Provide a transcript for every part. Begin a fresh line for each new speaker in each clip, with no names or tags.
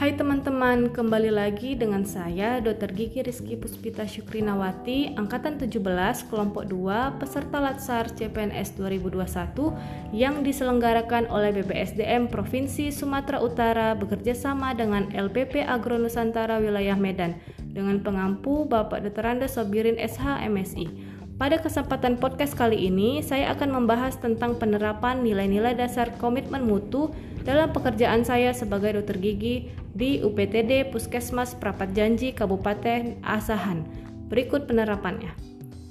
Hai teman-teman, kembali lagi dengan saya Dr. Gigi Rizky Puspita Syukrinawati, Angkatan 17, Kelompok 2, peserta Latsar CPNS 2021 yang diselenggarakan oleh BPSDM Provinsi Sumatera Utara bekerjasama dengan LPP Agro Nusantara Wilayah Medan dengan pengampu Bapak Dr. Sobirin SH MSI. Pada kesempatan podcast kali ini, saya akan membahas tentang penerapan nilai-nilai dasar komitmen mutu dalam pekerjaan saya sebagai dokter gigi di UPTD Puskesmas Prapat Janji Kabupaten Asahan. Berikut penerapannya.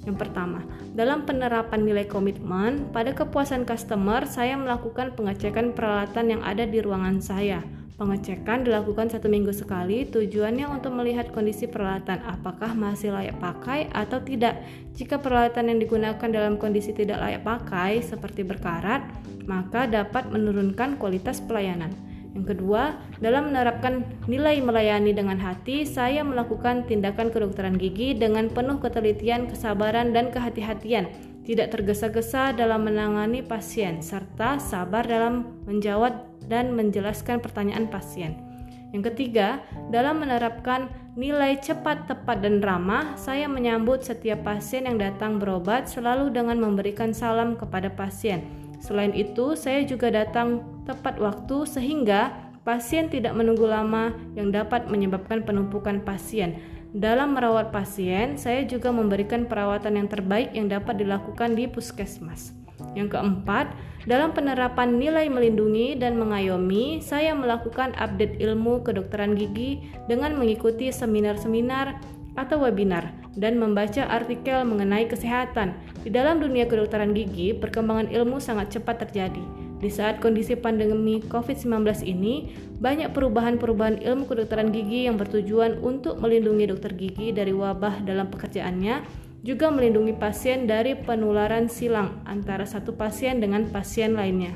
Yang pertama, dalam penerapan nilai komitmen, pada kepuasan customer, saya melakukan pengecekan peralatan yang ada di ruangan saya. Pengecekan dilakukan satu minggu sekali, tujuannya untuk melihat kondisi peralatan apakah masih layak pakai atau tidak. Jika peralatan yang digunakan dalam kondisi tidak layak pakai, seperti berkarat, maka dapat menurunkan kualitas pelayanan. Yang kedua, dalam menerapkan nilai melayani dengan hati, saya melakukan tindakan kedokteran gigi dengan penuh ketelitian, kesabaran, dan kehati-hatian, tidak tergesa-gesa dalam menangani pasien, serta sabar dalam menjawab dan menjelaskan pertanyaan pasien. Yang ketiga, dalam menerapkan nilai cepat, tepat, dan ramah, saya menyambut setiap pasien yang datang berobat selalu dengan memberikan salam kepada pasien. Selain itu, saya juga datang tepat waktu sehingga pasien tidak menunggu lama yang dapat menyebabkan penumpukan pasien. Dalam merawat pasien, saya juga memberikan perawatan yang terbaik yang dapat dilakukan di puskesmas. Yang keempat, dalam penerapan nilai melindungi dan mengayomi, saya melakukan update ilmu kedokteran gigi dengan mengikuti seminar-seminar atau webinar dan membaca artikel mengenai kesehatan. Di dalam dunia kedokteran gigi, perkembangan ilmu sangat cepat terjadi. Di saat kondisi pandemi COVID-19 ini, banyak perubahan-perubahan ilmu kedokteran gigi yang bertujuan untuk melindungi dokter gigi dari wabah dalam pekerjaannya juga melindungi pasien dari penularan silang antara satu pasien dengan pasien lainnya.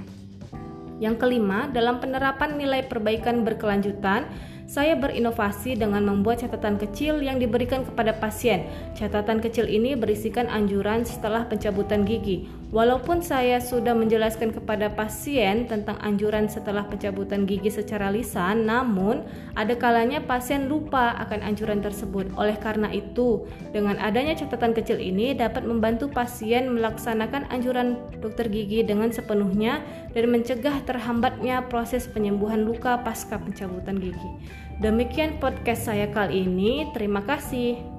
Yang kelima, dalam penerapan nilai perbaikan berkelanjutan, saya berinovasi dengan membuat catatan kecil yang diberikan kepada pasien. Catatan kecil ini berisikan anjuran setelah pencabutan gigi. Walaupun saya sudah menjelaskan kepada pasien tentang anjuran setelah pencabutan gigi secara lisan, namun ada kalanya pasien lupa akan anjuran tersebut. Oleh karena itu, dengan adanya catatan kecil ini dapat membantu pasien melaksanakan anjuran dokter gigi dengan sepenuhnya dan mencegah terhambatnya proses penyembuhan luka pasca pencabutan gigi. Demikian podcast saya kali ini. Terima kasih.